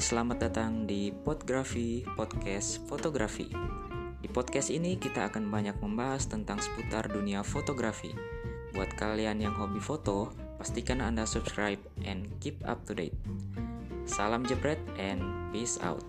selamat datang di Podgrafi Podcast Fotografi. Di podcast ini kita akan banyak membahas tentang seputar dunia fotografi. Buat kalian yang hobi foto, pastikan Anda subscribe and keep up to date. Salam jebret and peace out.